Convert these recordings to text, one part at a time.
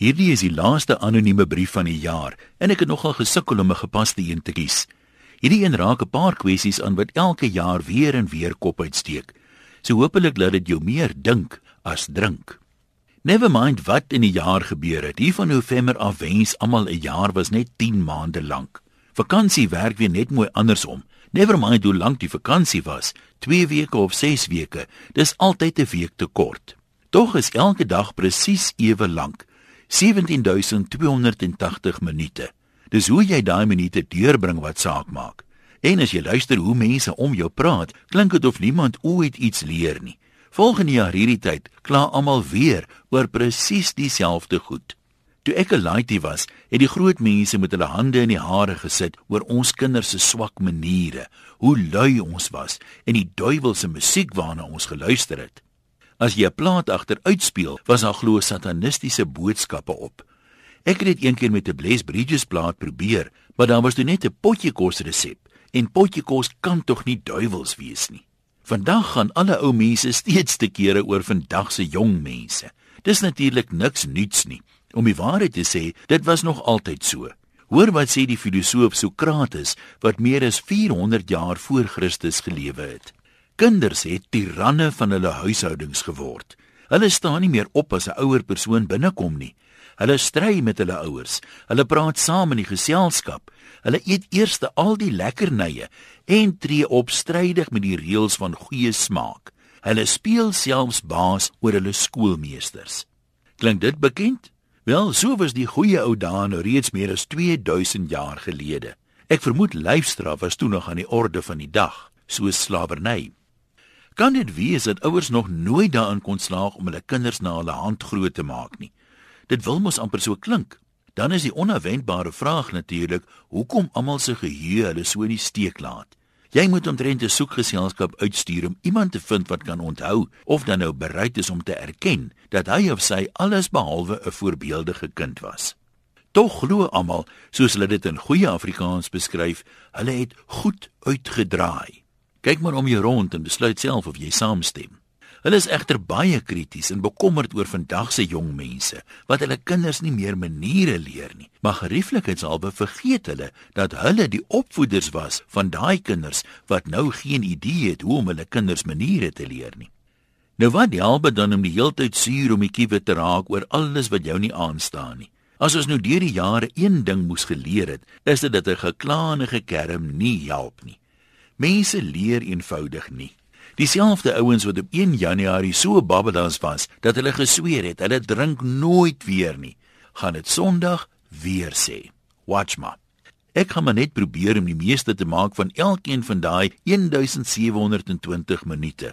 Hierdie is die laaste anonieme brief van die jaar en ek het nogal gesukkel om 'n gepaste een te kies. Hierdie een raak 'n paar kwessies aan wat elke jaar weer en weer kop uitsteek. So hopelik laat dit jou meer dink as drink. Never mind wat in die jaar gebeur het. Hier van November af wens almal 'n jaar was net 10 maande lank. Vakansie werk weer net mooi andersom. Never mind hoe lank die vakansie was, 2 weke of 6 weke, dis altyd 'n week te kort. Tog is elke dag presies ewe lank. 17280 minute. Dis hoe jy daai minute deurbring wat saak maak. En as jy luister hoe mense om jou praat, klink dit of niemand ooit iets leer nie. Volgende jaar hierdie tyd kla almal weer oor presies dieselfde goed. Toe ek 'n laaitie was, het die groot mense met hulle hande in die hare gesit oor ons kinders se swak maniere, hoe lui ons was en die duiwelse musiek waarna ons geluister het. As jy 'n plaat agter uitspeel, was daar glo satanistiese boodskappe op. Ek het dit eendag met 'n Bless Bridges plaat probeer, maar daar was toe net 'n potjie kos resep en potjie kos kan tog nie duiwels wees nie. Vandag gaan alle ou mense steeds te kere oor vandag se jong mense. Dis natuurlik niks nuuts nie. Om die waarheid te sê, dit was nog altyd so. Hoor wat sê die filosoof Sokrates wat meer as 400 jaar voor Christus gelewe het. Kinders het tiranne van hulle huishoudings geword. Hulle staan nie meer op as 'n ouer persoon binnekom nie. Hulle stry met hulle ouers. Hulle praat saam in die geselskap. Hulle eet eers al die lekkernye en tree op strydig met die reëls van goeie smaak. Hulle speel selfs baas oor hulle skoolmeesters. Klink dit bekend? Wel, so was die goeie ou dae nou reeds meer as 2000 jaar gelede. Ek vermoed lyfstraf was toe nog aan die orde van die dag, soos slawerny. Kan dit wees dat ouers nog nooit daarin kon slaag om hulle kinders na hulle hand groot te maak nie? Dit wil mos amper so klink. Dan is die onverwendbare vraag natuurlik, hoekom almal se geheue hulle so in die steek laat? Jy moet omtrent 'n soekgeselskap uitstuur om iemand te vind wat kan onthou of dan nou bereid is om te erken dat hy of sy alles behalwe 'n voorbeeldige kind was. Tog glo almal, soos hulle dit in goeie Afrikaans beskryf, hulle het goed uitgedraai. Kyk maar om jou rond en besluit self of jy saamstem. Hulle is egter baie krities en bekommerd oor vandag se jong mense wat hulle kinders nie meer maniere leer nie. Maar gerieflikheidshalwe vergeet hulle dat hulle die opvoeders was van daai kinders wat nou geen idee het hoe om hulle kinders maniere te leer nie. Nou wat help dit dan om die heeltyd suur om die kiewe te raak oor alles wat jou nie aanstaan nie? As ons nou deur die jare een ding moes geleer het, is dit dat 'n geklaane gekerm nie help nie. Mense leer eenvoudig nie. Dieselfde ouens wat op 1 Januarie so babbelas was dat hulle gesweer het hulle drink nooit weer nie, gaan dit Sondag weer sê. Watch maar. Ek gaan maar net probeer om die meeste te maak van elkeen van daai 1720 minute.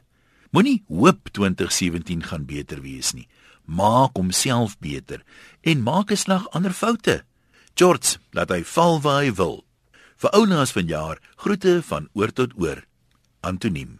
Moenie hoop 2017 gaan beter wees nie. Maak homself beter en maak 'n slag ander foute. George, laat hy val waar hy wil. Vir oulaas van jaar, groete van oor tot oor. Antoniem